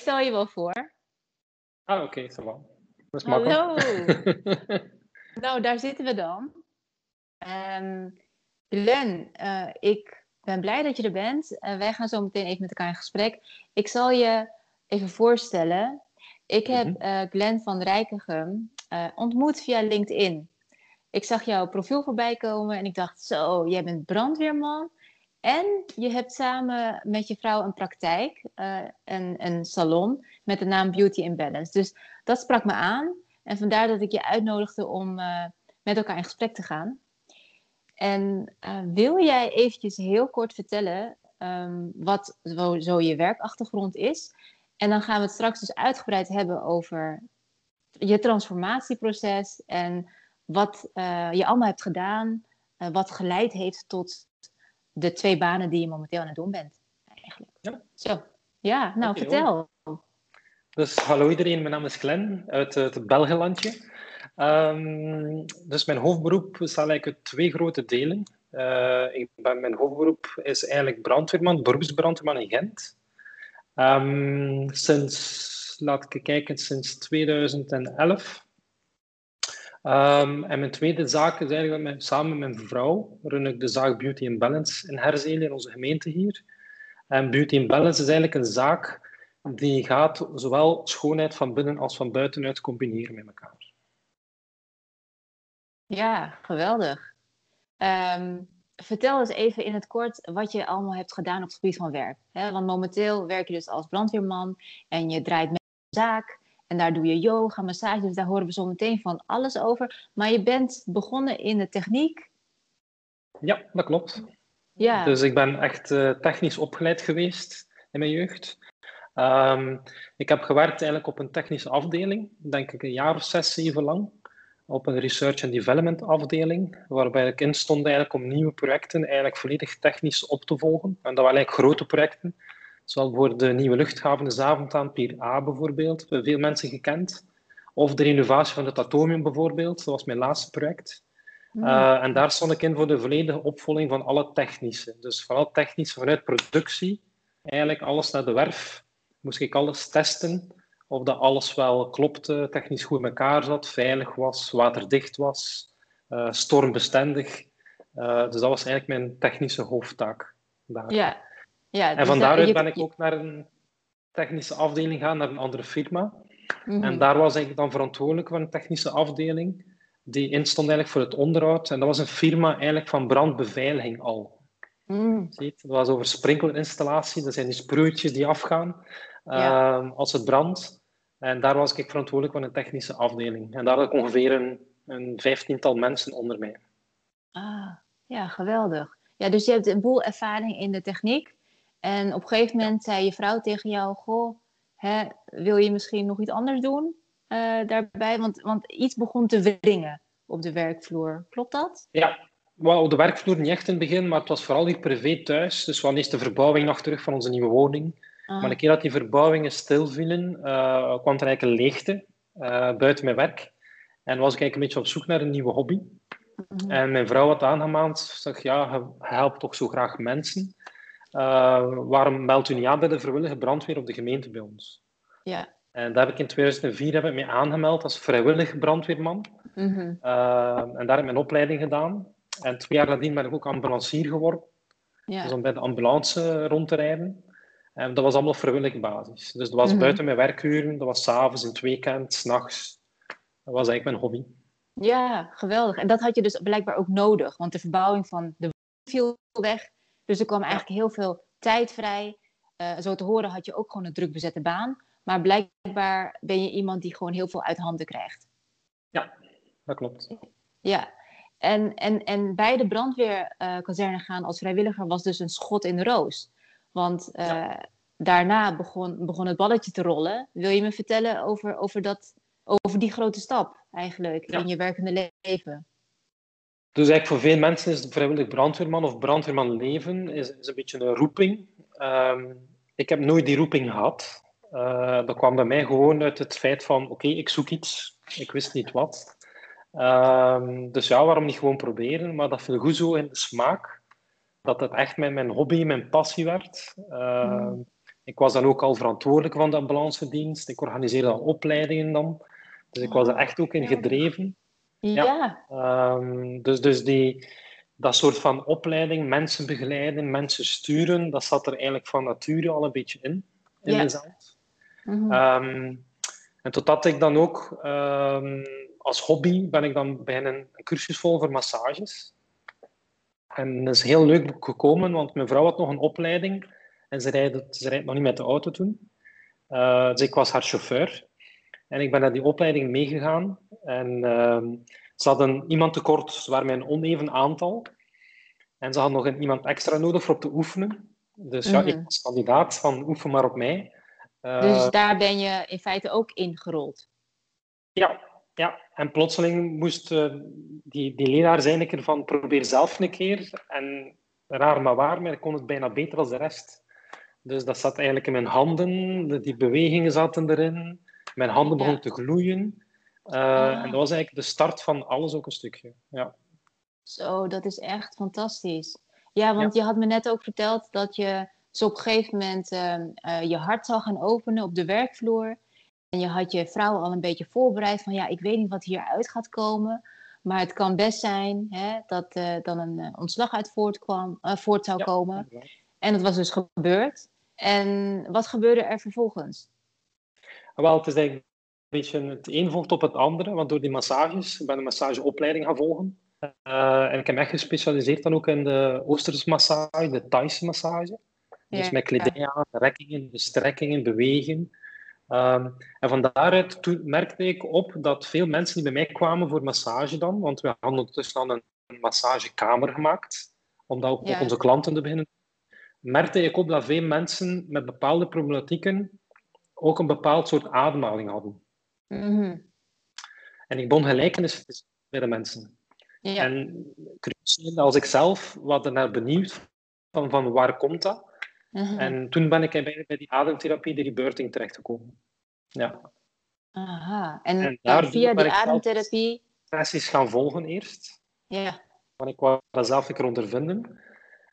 stel je wel voor. Ah, oké, okay, ça Dat is Hallo. nou, daar zitten we dan. Um, Glenn, uh, ik ben blij dat je er bent. Uh, wij gaan zo meteen even met elkaar in gesprek. Ik zal je even voorstellen. Ik heb uh, Glenn van Rijkegem ontmoet via LinkedIn. Ik zag jouw profiel voorbij komen en ik dacht, zo, jij bent brandweerman. En je hebt samen met je vrouw een praktijk, uh, een, een salon met de naam Beauty in Balance. Dus dat sprak me aan. En vandaar dat ik je uitnodigde om uh, met elkaar in gesprek te gaan. En uh, wil jij eventjes heel kort vertellen um, wat zo, je werkachtergrond is? En dan gaan we het straks dus uitgebreid hebben over je transformatieproces en wat je allemaal hebt gedaan, wat geleid heeft tot de twee banen die je momenteel aan het doen bent. Eigenlijk. Ja. Zo. Ja, nou vertel. Dus hallo iedereen, mijn naam is Glenn uit het Belgelandje. Um, dus mijn hoofdberoep bestaat eigenlijk uit twee grote delen. Uh, ik ben, mijn hoofdberoep is eigenlijk brandweerman, beroepsbrandweerman in Gent. Um, sinds, laat ik kijken, sinds 2011 Um, en mijn tweede zaak is eigenlijk dat samen met mijn vrouw run ik de zaak Beauty in Balance in Herzelen, in onze gemeente hier. En Beauty in Balance is eigenlijk een zaak die gaat zowel schoonheid van binnen als van buitenuit combineren met elkaar. Ja, geweldig. Um, vertel eens even in het kort wat je allemaal hebt gedaan op het gebied van werk. Want momenteel werk je dus als brandweerman en je draait met een zaak. En daar doe je yoga, massage, dus daar horen we zo meteen van alles over. Maar je bent begonnen in de techniek. Ja, dat klopt. Ja. Dus ik ben echt uh, technisch opgeleid geweest in mijn jeugd. Um, ik heb gewerkt eigenlijk op een technische afdeling, denk ik een jaar of zes, zeven lang. Op een research and development afdeling, waarbij ik in stond eigenlijk om nieuwe projecten eigenlijk volledig technisch op te volgen. En dat waren eigenlijk grote projecten Zoals voor de nieuwe luchthaven de Zaventem Pier A bijvoorbeeld, veel mensen gekend. Of de renovatie van het Atomium bijvoorbeeld, dat was mijn laatste project. Hmm. Uh, en daar stond ik in voor de volledige opvolging van alle technische. Dus vooral technisch vanuit productie, eigenlijk alles naar de werf, moest ik alles testen of dat alles wel klopte, technisch goed in elkaar zat, veilig was, waterdicht was, uh, stormbestendig. Uh, dus dat was eigenlijk mijn technische hoofdtaak. Daar. Ja, ja, en dus van daaruit ben ik ook naar een technische afdeling gaan, naar een andere firma. Mhm. En daar was ik dan verantwoordelijk voor een technische afdeling, die instond eigenlijk voor het onderhoud. En dat was een firma eigenlijk van brandbeveiliging al. Mm. Ziet? Dat was over sprinkelinstallatie, dat zijn die sproeitjes die afgaan ehm, als het brandt. En daar was ik verantwoordelijk voor een technische afdeling. En daar had ik ongeveer een, een vijftiental mensen onder mij. Ah, ja, geweldig. Ja, dus je hebt een boel ervaring in de techniek. En op een gegeven moment zei je vrouw tegen jou: Goh, hè, wil je misschien nog iets anders doen uh, daarbij? Want, want iets begon te wringen op de werkvloer. Klopt dat? Ja, well, op de werkvloer niet echt in het begin, maar het was vooral hier privé thuis. Dus we hadden eerst de verbouwing nog terug van onze nieuwe woning. Ah. Maar een keer dat die verbouwingen stilvielen, uh, kwam er eigenlijk een leegte uh, buiten mijn werk. En was ik eigenlijk een beetje op zoek naar een nieuwe hobby. Mhm. En mijn vrouw had aangemaand, zeg ja, je helpt toch zo graag mensen. Uh, waarom meldt u niet aan bij de vrijwillige brandweer op de gemeente bij ons? Ja. En daar heb ik in 2004 heb ik me aangemeld als vrijwillig brandweerman. Mm -hmm. uh, en daar heb ik mijn opleiding gedaan. En twee jaar nadien ben ik ook ambulancier geworden. Ja. Dus om bij de ambulance rond te rijden. En dat was allemaal op vrijwillige basis. Dus dat was mm -hmm. buiten mijn werkuren, dat was s'avonds, in het weekend, s'nachts. Dat was eigenlijk mijn hobby. Ja, geweldig. En dat had je dus blijkbaar ook nodig, want de verbouwing van de viel weg. Dus er kwam eigenlijk heel veel tijd vrij. Uh, zo te horen had je ook gewoon een druk bezette baan. Maar blijkbaar ben je iemand die gewoon heel veel uit handen krijgt. Ja, dat klopt. Ja, en, en, en bij de brandweerkazerne uh, gaan als vrijwilliger was dus een schot in de roos. Want uh, ja. daarna begon, begon het balletje te rollen. Wil je me vertellen over, over, dat, over die grote stap eigenlijk ja. in je werkende leven? Dus eigenlijk voor veel mensen is vrijwillig brandweerman of brandweerman leven is, is een beetje een roeping. Um, ik heb nooit die roeping gehad. Uh, dat kwam bij mij gewoon uit het feit van, oké, ik zoek iets, ik wist niet wat. Um, dus ja, waarom niet gewoon proberen? Maar dat viel goed zo in de smaak, dat het echt mijn, mijn hobby, mijn passie werd. Mm. Ik was dan ook al verantwoordelijk van de ambulancedienst. Ik organiseerde al opleidingen dan. Dus ik was er echt ook in gedreven. Ja. ja. Ehm, dus dus die, dat soort van opleiding, mensen begeleiden, mensen sturen, dat zat er eigenlijk van nature al een beetje in, in ja. mezelf. Mm en totdat ik dan ook ehm, als hobby ben ik dan beginnen een cursus vol voor massages. En dat is heel leuk gekomen, want mijn vrouw had nog een opleiding en ze rijdt, ze rijdt nog niet met de auto toen. Uh, dus ik was haar chauffeur. En ik ben naar die opleiding meegegaan. En uh, ze hadden iemand tekort, ze waren met een oneven aantal. En ze hadden nog een, iemand extra nodig voor op te oefenen. Dus ja, ik mhm. was kandidaat van oefen maar op mij. Uh, dus daar ben je in feite ook ingerold? Ja, ja. en plotseling moest uh, die, die leraar zijn ik van probeer zelf een keer. En raar maar waar, maar ik kon het bijna beter als de rest. Dus dat zat eigenlijk in mijn handen, die bewegingen zaten erin. Mijn handen begonnen te gloeien. Ah. En dat was eigenlijk de start van alles ook een stukje. Ja. Zo, dat is echt fantastisch. Ja, want je had me net ook verteld dat je zo op een gegeven moment uh, je hart zal gaan openen op de werkvloer. En je had je vrouw al een beetje voorbereid van ja, ik weet niet wat hieruit gaat komen. Maar het kan best zijn hè, dat uh, dan een ontslag uit voortkwam, voort zou komen. En dat was dus gebeurd. En wat gebeurde er vervolgens? Wel, het is beetje het een volgt op het andere. Want door die massages, ik ben een massageopleiding gaan volgen. Uh, en ik heb echt gespecialiseerd dan ook in de Oosterse massage, de Thaise massage. Dus met kleding aan, rekkingen, strekkingen, bewegen. Um, en van daaruit toen merkte ik op dat veel mensen die bij mij kwamen voor massage dan, want we hadden ondertussen al een massagekamer gemaakt, om dat ook ja. onze klanten te beginnen merkte ik op dat veel mensen met bepaalde problematieken ook een bepaald soort ademhaling hadden. Mhm. En ik begon gelijkenis bij de mensen. Ja. En als ik zelf wat er naar benieuwd van, van waar komt dat? Mhm. En toen ben ik bij, bij die ademtherapie, de rebirthing, terechtgekomen. Ja. Aha. En, en via die ademtherapie... Sessies gaan volgen eerst. Ja. Want ik wou dat zelf een keer ondervinden.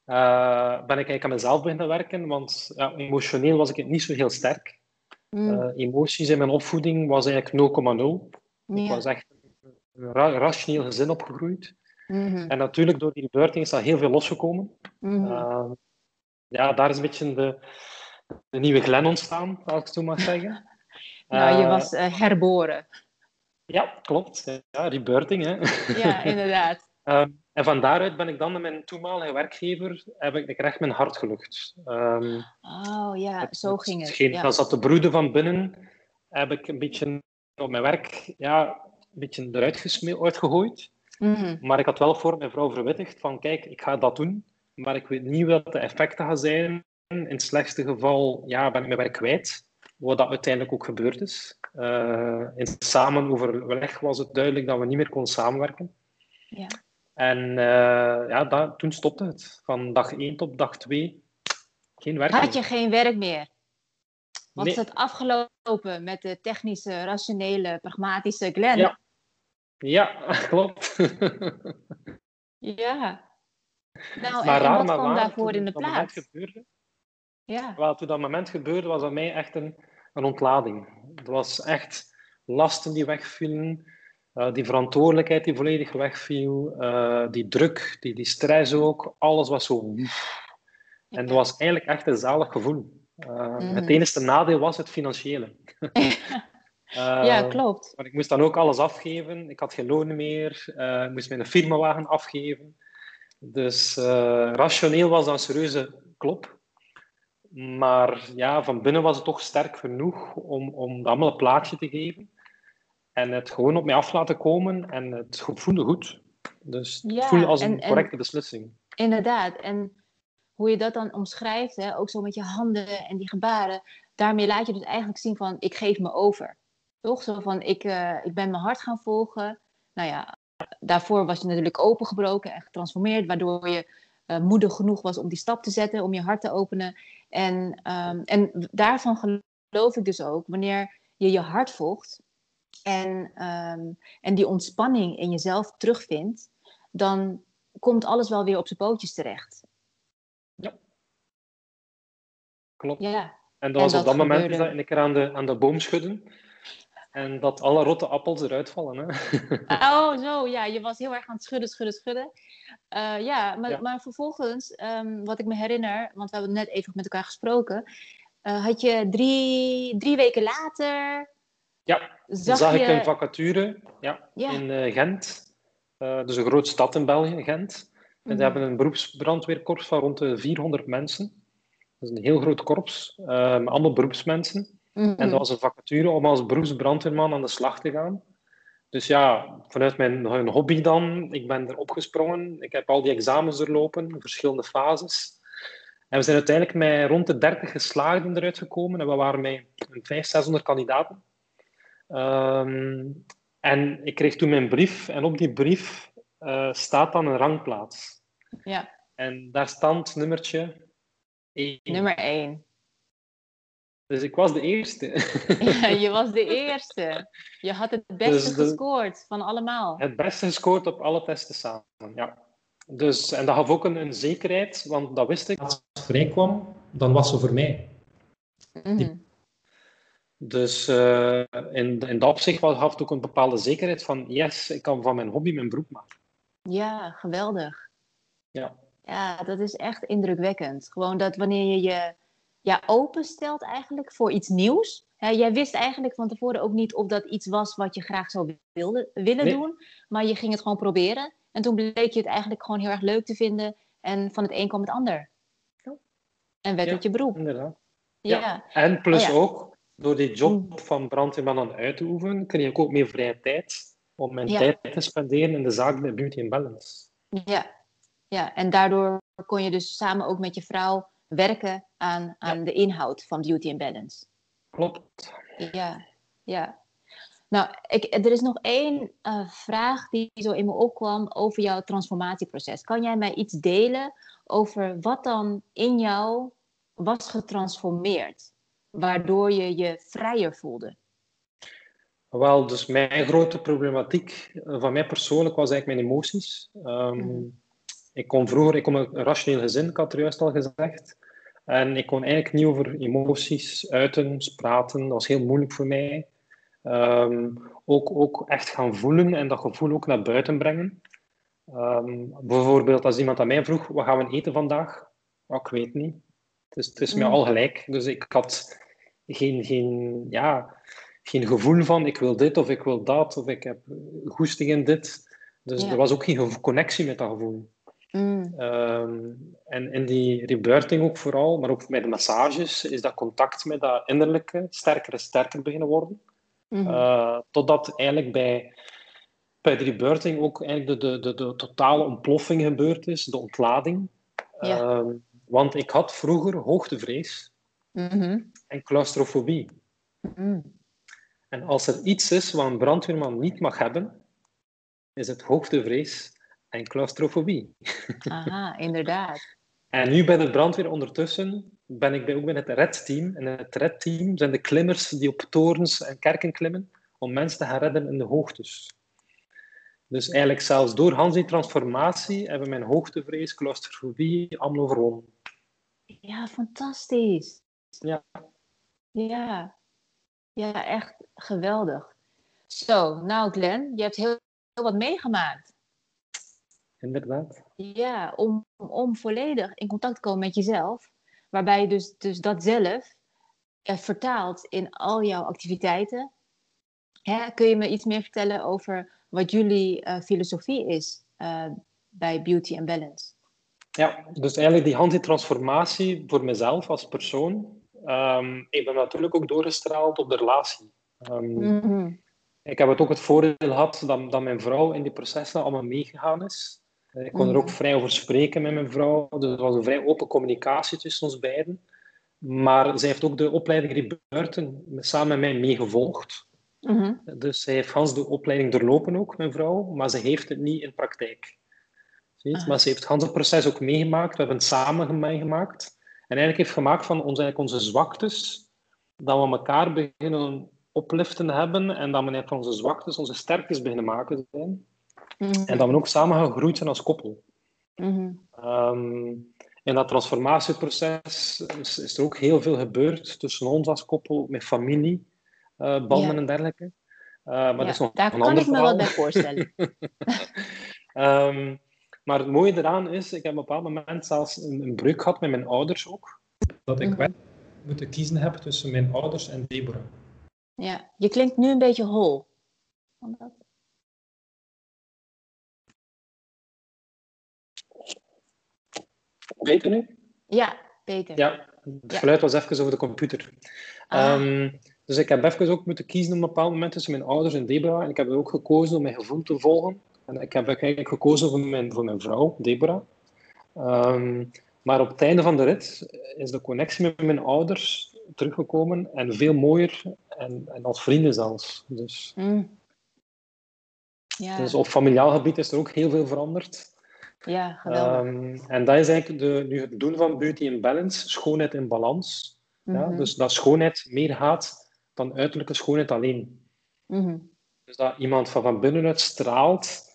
Uh, ben ik eigenlijk aan mezelf beginnen werken, want ja, emotioneel was ik het niet zo heel sterk. Uh, emoties in mijn opvoeding was eigenlijk 0,0. Ik was echt een ra rationeel gezin opgegroeid. Mm En natuurlijk, door die beurting is dat heel veel losgekomen. Mm uh, ja, daar is een beetje de, de nieuwe Glen ontstaan, als ik het zo mag zeggen. nou, je was herboren. Ja, klopt. Ja, rebirthing, hè. Ja, inderdaad. Ehm, en van daaruit ben ik dan met mijn toenmalige werkgever, heb ik, recht mijn hart gelucht. Um, oh ja, zo ging het. Geen, ja. zat te broeden van binnen, heb ik een beetje op mijn werk ja, een beetje eruit uitgegooid. Mm Maar ik had wel voor mijn vrouw verwittigd van kijk, ik ga dat doen, maar ik weet niet wat de effecten gaan zijn. In het slechtste geval ja, ben ik mijn werk kwijt, wat dat uiteindelijk ook gebeurd is. Uh, in samenoverleg was het duidelijk dat we niet meer konden samenwerken. Ja. En uh, ja, dat, toen stopte het. Van dag 1 tot dag 2 geen werk Had je geen werk meer? Was nee. het afgelopen met de technische, rationele, pragmatische Glenn? Ja, ja klopt. ja. Nou, maar en, en wat kwam daarvoor in de plaats? Gebeurde, ja. Wel, toen dat moment gebeurde, was dat mij echt een, een ontlading. Het was echt lasten die wegvielen uh, die verantwoordelijkheid die volledig wegviel, uh, die druk, die, die stress ook, alles was zo. En dat was eigenlijk echt een zalig gevoel. Uh, mm. Het enige nadeel was het financiële. ja, klopt. Maar ik moest dan ook alles afgeven. Ik had geen loon meer. ik moest mijn firmawagen afgeven. Dus rationeel was dat een serieuze klop. Maar ja, van binnen was het toch sterk genoeg om, om allemaal een plaatje te geven. En het gewoon op mij af laten komen en het voelde goed. Dus het voelde als een correcte beslissing. Inderdaad. En hoe je dat dan omschrijft, hè, ook zo met je handen en die gebaren, daarmee laat je dus eigenlijk zien van ik geef me over. Toch? Zo van ik, uh, ik ben mijn hart gaan volgen. Nou ja, daarvoor was je natuurlijk opengebroken en getransformeerd, waardoor je uh, moedig genoeg was om die stap te zetten, om je hart te openen. En, um, en daarvan geloof ik dus ook, wanneer je je hart volgt, en, ehm, en die ontspanning in jezelf terugvindt, dan komt alles wel weer op zijn pootjes terecht. Ja. Klopt. Ja. En dat was op dat moment dat ik er aan de, aan de boom schudden. En dat alle rotte appels eruit vallen. Hè? Oh, zo. Ja, je was heel erg aan het schudden, schudden, schudden. Uh, ja, maar, maar vervolgens, um, wat ik me herinner, want Ja, zag, zag je... ik een vacature ja, in uh, Gent. dus een grote stad in België, Gent. En mm die hebben een beroepsbrandweerkorps van rond de 400 mensen. Dat is een heel groot korps, met allemaal beroepsmensen. En dat was een vacature om als beroepsbrandweerman aan de slag te gaan. Dus ja, vanuit mijn, mijn hobby dan, ik ben er opgesprongen. Ik heb al die examens doorlopen, verschillende fases. En we zijn uiteindelijk met rond de 30 geslaagden eruit gekomen. En we waren met 500, 600 kandidaten. Ehm, en ik kreeg toen mijn brief. En op die brief uh, staat dan een rangplaats. Ja. En daar stond nummertje 1. Nummer 1. Dus ik was de eerste. Ja, je was de eerste. Je had het beste dus gescoord van allemaal. Het beste gescoord op alle testen samen, ja. Dus, en dat gaf ook een, een zekerheid, want dat wist ik. Als het vrij kwam, dan was ze voor mij. Mhm. Dus uh, in, in dat opzicht gaf het ook een bepaalde zekerheid van yes, ik kan van mijn hobby mijn beroep maken. Ja, geweldig. Ja. Ja, dat is echt indrukwekkend. Gewoon dat wanneer je je ja, openstelt eigenlijk voor iets nieuws. jij wist eigenlijk van tevoren ook niet of dat iets was wat je graag zou wilde, willen doen, maar je ging het gewoon proberen. En toen bleek je het eigenlijk gewoon heel erg leuk te vinden en van het een kwam het ander. En werd het je beroep. Inderdaad. Ja. En plus oh ook, door die job mm. van brandweerman aan uit te oefenen, kreeg ik ook meer vrije tijd om mijn tijd te spenderen in de zaak bij Beauty and Balance. Ja. ja, en daardoor kon je dus samen ook met je vrouw werken aan, aan de inhoud van Beauty and Balance. Klopt. Ja, ja. Nou, ik, er is nog één uh, vraag die zo in me opkwam over jouw transformatieproces. Kan jij mij iets delen over wat dan in jou was getransformeerd, waardoor je je vrijer voelde? Wel, dus mijn grote problematiek eh, van mij persoonlijk was eigenlijk mijn emoties. Um, ik kom vroeger, ik kom uit een rationeel gezin, ik had het juist al gezegd. En ik kon eigenlijk niet over emoties uiten, praten. Dat was heel moeilijk voor mij. Ehm, ook, ook echt gaan voelen en dat gevoel ook naar buiten brengen. Ehm, bijvoorbeeld als iemand aan mij vroeg, wat gaan we eten vandaag? Oh, ik weet niet. Het is, het is mij mm. al gelijk. Dus ik had geen, geen, ja, geen gevoel van ik wil dit of ik wil dat of ik heb goesting in dit. Dus er was ook geen connectie met dat gevoel. Mm. Ehm, en in die rebirthing ook vooral, maar ook met de massages, is dat contact met dat innerlijke sterker en sterker beginnen worden. Mm totdat eigenlijk bij, bij de rebirthing ook eigenlijk de, de, de, de totale ontploffing gebeurd is, de ontlading. Ehm, want ik had vroeger hoogtevrees mm en claustrofobie. Mm. En als er iets is wat een brandweerman niet mag hebben, is het hoogtevrees en claustrofobie. Aha, inderdaad. En nu bij de brandweer ondertussen ben ik bij, ook bij het RED-team. En het RED-team zijn de klimmers die op torens en kerken klimmen om mensen te gaan redden in de hoogtes. Dus eigenlijk zelfs door Hans die transformatie hebben mijn hoogtevrees, claustrofobie allemaal overwonnen. Ja, fantastisch. Ja. Ja. Ja, echt geweldig. Zo, nou Glenn, je hebt heel, heel wat meegemaakt inderdaad. Ja, om, om volledig in contact te komen met jezelf. Waarbij je dus, dus dat zelf eh, vertaalt in al jouw activiteiten. Hè, kun je me iets meer vertellen over wat jullie uh, filosofie is uh, bij Beauty and Balance? Ja, dus eigenlijk die anti-transformatie voor mezelf als persoon. Um, ik ben natuurlijk ook doorgestraald op de relatie. Um, mm -hmm. Ik heb het ook het voordeel gehad dat, dat mijn vrouw in die processen allemaal meegegaan is. Ik kon er ook vrij over spreken met mijn vrouw. Dus er was een vrij open communicatie tussen ons beiden. Maar zij heeft ook de opleiding Rebirten samen met mij meegevolgd. Mm Dus zij heeft Hans de opleiding doorlopen ook, mijn vrouw, maar ze heeft het niet in praktijk. Ah. Maar ze heeft Hans het proces ook meegemaakt. We hebben het samen meegemaakt. En eigenlijk heeft gemaakt van ons, eigenlijk onze zwaktes, dat we elkaar beginnen opliften hebben en dat we van onze zwaktes onze sterktes beginnen maken zijn. Mhm. En dat we ook samen gaan groeien als koppel. Ehm, in dat transformatieproces is, is, er ook heel veel gebeurd tussen ons als koppel, met familie, uh, banden en dergelijke. Uh, maar ja, dat is nog daar kan ik me wel bij voorstellen. um, maar het mooie eraan is, ik heb op een bepaald moment zelfs een, een breuk gehad met mijn ouders ook. Dat ik mm -hmm. moeten kiezen heb tussen mijn ouders en Deborah. Ja, je klinkt nu een beetje hol. Beter nu? Ja, beter. Ja, het geluid was even over de computer. Ah. Um, dus ik heb even ook moeten kiezen op een bepaald moment tussen mijn ouders en Deborah. En ik heb ook gekozen om mijn gevoel te volgen. En ik heb eigenlijk gekozen voor mijn, voor mijn vrouw, Deborah. Um, maar op het einde van de rit is de connectie met mijn ouders teruggekomen en veel mooier en, en als vrienden zelfs. Dus, mm. ja. dus op familiaal gebied is er ook heel veel veranderd. Ja, geweldig. Um, en dat is eigenlijk de, nu het doen van beauty in balance, schoonheid in balans. ja? Mhm. Dus dat schoonheid meer gaat dan uiterlijke schoonheid alleen. Mm Dus dat iemand van, van binnenuit straalt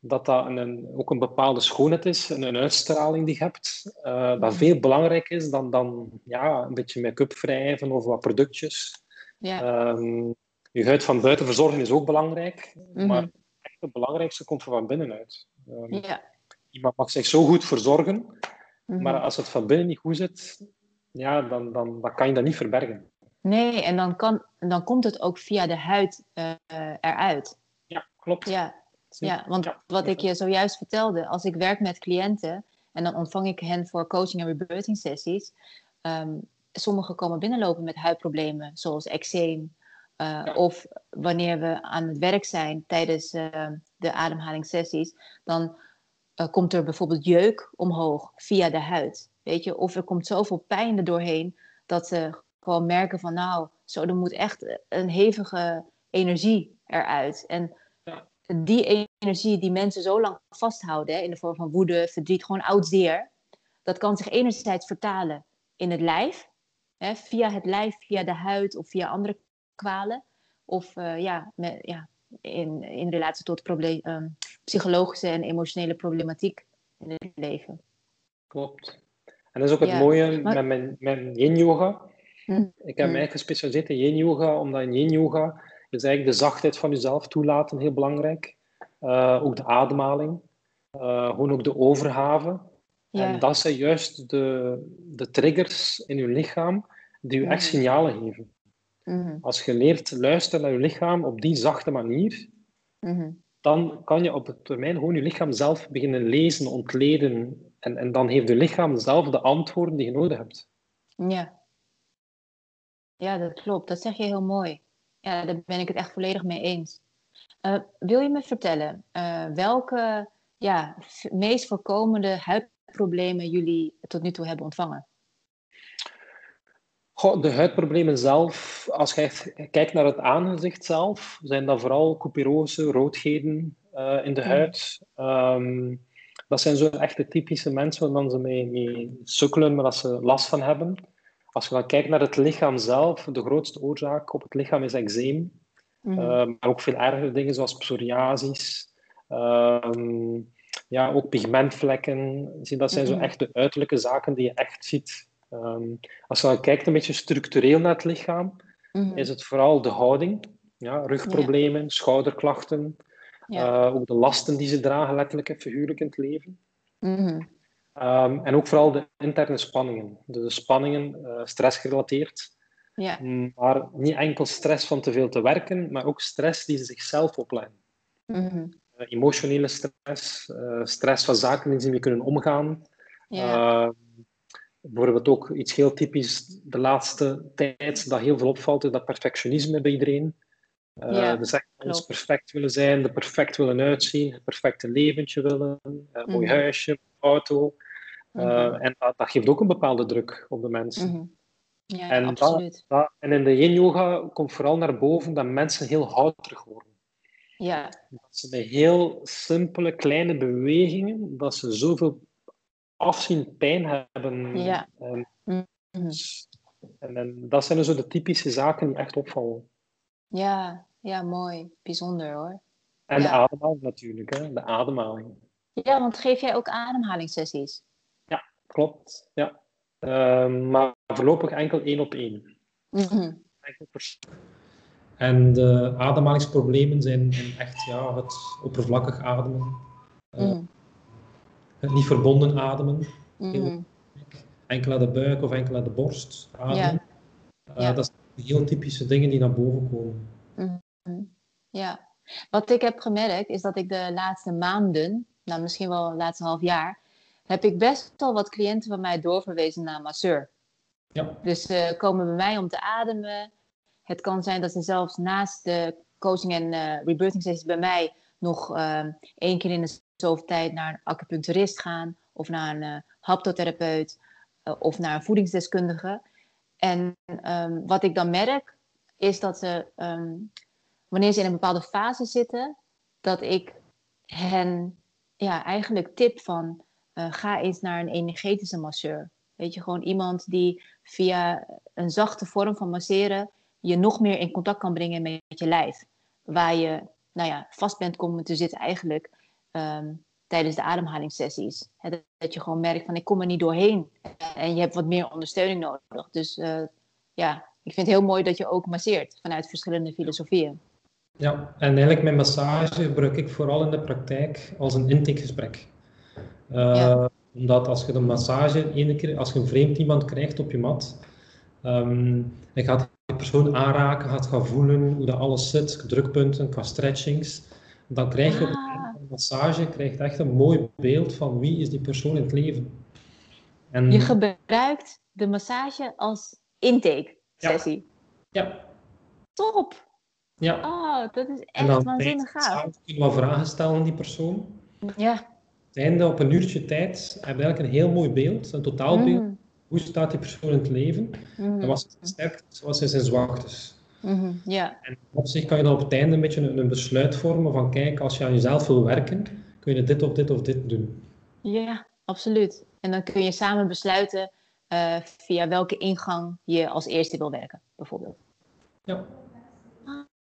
dat dat een, ook een bepaalde schoonheid is, een, een uitstraling die je hebt, uh, dat mhm. veel belangrijker is dan, dan ja, een beetje make-up wrijven of wat productjes. Ja. Um, je huid van buiten verzorgen is ook belangrijk, mm maar echt het belangrijkste komt van binnenuit. Um, ja. Iemand mag zich zo goed verzorgen, mm maar als het van binnen niet goed zit, ja, dan, dan, dan kan je dat niet verbergen. Nee, en dan, kan, dan komt het ook via de huid uh, eruit. Ja, klopt. Ja, ja, want wat ik je zojuist vertelde, als ik werk met cliënten en dan ontvang ik hen voor coaching en rebirthing sessies. Um, sommigen komen binnenlopen met huidproblemen, zoals eczeem. Uh, Of wanneer we aan het werk zijn tijdens uh, de ademhalingssessies, dan uh, komt er bijvoorbeeld jeuk omhoog via de huid. Weet je? Of er komt zoveel pijn er doorheen dat ze gewoon merken van nou, zo, er moet echt een hevige energie eruit. En die energie die mensen zo lang vasthouden, hè, in de vorm van woede, verdriet, gewoon oud zeer, dat kan zich enerzijds vertalen in het lijf, hè, via het lijf, via de huid of via andere kwalen, of uh, ja, met, ja, in, in relatie tot probleem, um, psychologische en emotionele problematiek in het leven. Klopt. En dat is ook het mooie met mijn, mijn yin-yoga. Hm. Ik heb hm. mij eigenlijk gespecialiseerd in yin-yoga, omdat in yin-yoga dus eigenlijk de zachtheid van jezelf toelaten, heel belangrijk. Uh, ook de ademhaling. Uh, gewoon ook de overgave. Ja. En dat zijn juist de, de triggers in je lichaam die je echt mhm. signalen geven. Mm Als je leert luisteren naar je lichaam op die zachte manier, mm dan kan je op het termijn gewoon je lichaam zelf beginnen lezen, ontleden. En, en dan heeft je lichaam zelf de antwoorden die je nodig hebt. Ja. Ja, dat klopt. Dat zeg je heel mooi. Ja, daar ben ik het echt volledig mee eens. Uh, wil je me vertellen uh, welke ja, meest voorkomende huidproblemen jullie tot nu toe hebben ontvangen? Goh, de huidproblemen zelf, als je kijkt naar het aangezicht zelf, zijn dat vooral couperose, roodheden uh, in de mm. huid. Um, dat zijn zo echt de typische mensen waar ze mee, mee sukkelen, maar dat ze last van hebben. Als je dan kijkt naar het lichaam zelf, de grootste oorzaak op het lichaam is eczeem. Mm maar ook veel ergere dingen zoals psoriasis. Uh, ja, ook pigmentvlekken. Dat zijn zo mhm. echt de uiterlijke zaken die je echt ziet. Um, als je dan kijkt een beetje structureel naar het lichaam, mhm. is het vooral de houding. Ja, rugproblemen, schouderklachten. Ja. Uh, ook de lasten die ze dragen, letterlijk en figuurlijk in het leven. Mm Um, en ook vooral de interne spanningen. Dus de spanningen, uh, stressgerelateerd. Ja. Maar niet enkel stress van te veel te werken, maar ook stress die ze zichzelf opleggen. Mm -hmm. uh, emotionele stress, uh, stress van zaken die ze niet kunnen omgaan. Ja. Ehm, bijvoorbeeld ook iets heel typisch de laatste tijd dat heel veel opvalt, is dat perfectionisme bij iedereen. Ja, dus echt alles perfect willen zijn, er perfect willen uitzien, het perfecte leventje willen, een mooi mm -hmm. huisje, auto. Uh, en dat, dat, geeft ook een bepaalde druk op de mensen. Mm Ja, en, absoluut. Dat, en in de yin-yoga komt vooral naar boven dat mensen heel houterig worden. Ja. Dat ze bij heel simpele, kleine bewegingen, dat ze zoveel afzien pijn hebben. Ja. En, -hmm. en, en, dat zijn dus de typische zaken die echt opvallen. Ja, ja mooi. Bijzonder hoor. En de ademhaling natuurlijk, hè? de ademhaling. Ja, want geef jij ook ademhalingssessies? Klopt. Ja. Ehm, maar voorlopig enkel één op één. Mm En de ademhalingsproblemen zijn echt ja, het oppervlakkig ademen. Uh, Het niet verbonden ademen. Mm Enkel aan de buik of enkel aan de borst ademen. Uh, dat zijn heel typische dingen die naar boven komen. Mm Ja. Wat ik heb gemerkt is dat ik de laatste maanden, nou misschien wel het laatste half jaar, heb ik best wel wat cliënten van mij doorverwezen naar masseur. Ja. Dus ze komen bij mij om te ademen. Het kan zijn dat ze zelfs naast de coaching en uh, rebirthing sessies bij mij nog uh, één keer in de zoveel tijd naar een acupuncturist gaan of naar een uh, haptotherapeut of naar een voedingsdeskundige. En um, wat ik dan merk is dat ze, um, wanneer ze in een bepaalde fase zitten, dat ik hen ja, eigenlijk tip van ga eens naar een energetische masseur. Weet je, gewoon iemand die via een zachte vorm van masseren je nog meer in contact kan brengen met je lijf. Waar je nou ja, vast bent komen te zitten eigenlijk ehm, tijdens de ademhalingssessies. dat je gewoon merkt van ik kom er niet doorheen. En je hebt wat meer ondersteuning nodig. Dus uh, ja, ik vind het heel mooi dat je ook masseert vanuit verschillende filosofieën. Ja, en eigenlijk mijn massage gebruik ik vooral in de praktijk als een intakegesprek. Ja omdat als je de massage, ene keer, als je een vreemd iemand krijgt op je mat, um, je gaat die persoon aanraken, gaat gaan voelen hoe dat alles zit, drukpunten, qua stretchings, dan krijg je op ah. de massage krijgt echt een mooi beeld van wie is die persoon in het leven. En... Je gebruikt de massage als intake sessie. Ja. ja. Top! Ja. Oh, dat is echt waanzinnig gaaf. kun je wel vragen stellen aan die persoon. Ja einde op een uurtje tijd heb je eigenlijk een heel mooi beeld, een totaalbeeld. Mm. Hoe staat die persoon in het leven? Mm. En wat zijn sterktes, wat zijn zijn zwaktes? Mm ja. En op zich kan je dan op het einde een beetje een, een, besluit vormen van kijk, als je aan jezelf wil werken, kun je dit of dit of dit doen. Ja, absoluut. En dan kun je samen besluiten uh, via welke ingang je als eerste wil werken, bijvoorbeeld. Ja.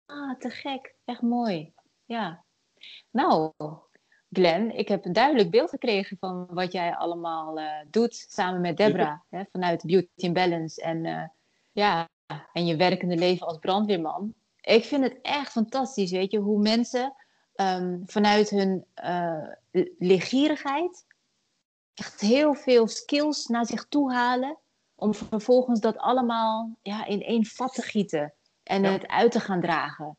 Ah, te gek. Echt mooi. Ja. Nou, Glenn, ik heb een duidelijk beeld gekregen van wat jij allemaal uh, doet samen met Debra. Vanuit Beauty and Balance en, uh, ja, en je werkende leven als brandweerman. Ik vind het echt fantastisch, weet je, hoe mensen um, vanuit hun uh, leergierigheid echt heel veel skills naar zich toe halen. Om vervolgens dat allemaal ja, in één vat te gieten en het uit te gaan dragen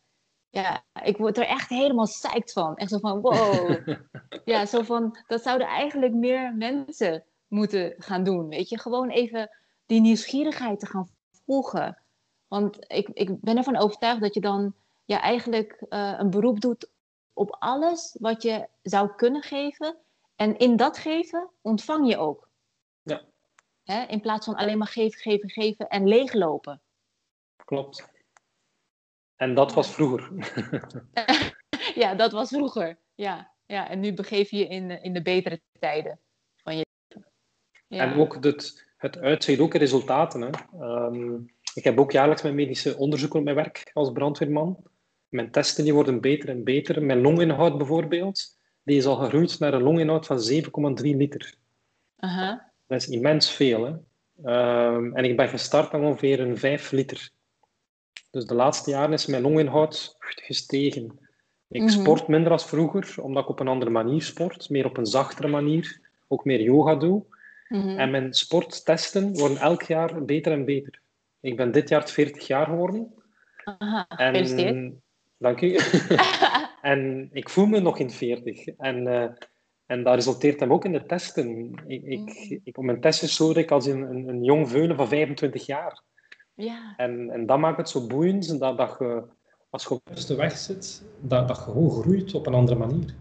ja, ik word er echt helemaal psyched van. Echt zo van, wow. ja, zo van, dat zouden eigenlijk meer mensen moeten gaan doen. Weet je, gewoon even die nieuwsgierigheid te gaan volgen. Want ik, ik ben ervan overtuigd dat je dan ja, eigenlijk uh, een beroep doet op alles wat je zou kunnen geven. En in dat geven ontvang je ook. Ja. Hè? In plaats van alleen maar geven, geven, geven en leeglopen. Klopt. En dat was vroeger. ja, dat was vroeger. Ja, ja. en nu begeef je je in, in de betere tijden van je ja. En ook het, het uitzicht, ook resultaten. Hè. Ehm, ik heb ook jaarlijks mijn medische onderzoeken op mijn werk als brandweerman. Mijn testen die worden beter en beter. Mijn longinhoud bijvoorbeeld, die is al gegroeid naar een longinhoud van 7,3 liter. Uh Dat is immens veel. Hè. Ehm, en ik ben gestart aan ongeveer een 5 liter dus de laatste jaren is mijn longinhoud gestegen. Ik mhm. sport minder als vroeger, omdat ik op een andere manier sport. Meer op een zachtere manier. Ook meer yoga doe. Mhm. En mijn sporttesten worden elk jaar beter en beter. Ik ben dit jaar 40 jaar geworden. Aha, en, Dank u. en ik voel me nog in 40. En, uh, en dat resulteert hem ook in de testen. Ik, ik, mhm. ik, op mijn testen stoor ik als een, een, een jong veulen van 25 jaar. Ja. En, en dat maakt het zo boeiend dat, dat je, als je op de weg zit, dat, dat je gewoon groeit op een andere manier.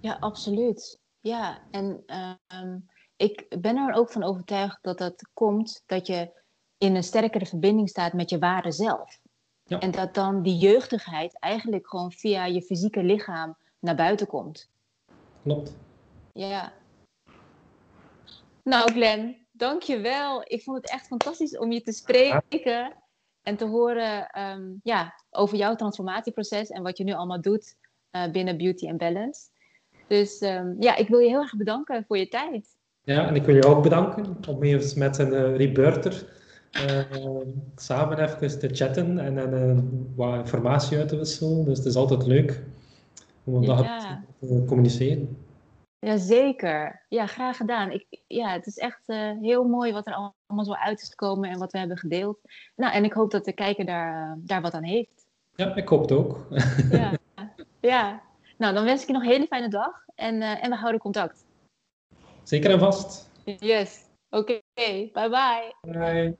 Ja, absoluut. Ja, en uh, ik ben er ook van overtuigd dat dat komt dat je in een sterkere verbinding staat met je ware zelf. Ja. En dat dan die jeugdigheid eigenlijk gewoon via je fysieke lichaam naar buiten komt. Klopt. Ja. Nou, Glenn, Dankjewel. Ik vond het echt fantastisch om je te spreken en te horen ehm, ja, over jouw transformatieproces en wat je nu allemaal doet uh, binnen Beauty and Balance. Dus um, ja, ik wil je heel erg bedanken voor je tijd. Ja, en ik wil je ook bedanken om even met een uh, uh, samen even te chatten en, en wat informatie uit te wisselen. Dus het is altijd leuk om ja. te communiceren. Jazeker. Ja, graag gedaan. Ik, ja, het is echt heel mooi wat er allemaal zo uit is gekomen en wat we hebben gedeeld. Nou, en ik hoop dat de kijker daar, daar wat aan heeft. Ja, ik hoop het ook. ja. ja. Nou, dan wens ik je nog een hele fijne dag en, en we houden contact. Zeker en vast. Yes. Oké. Bye bye. Bye.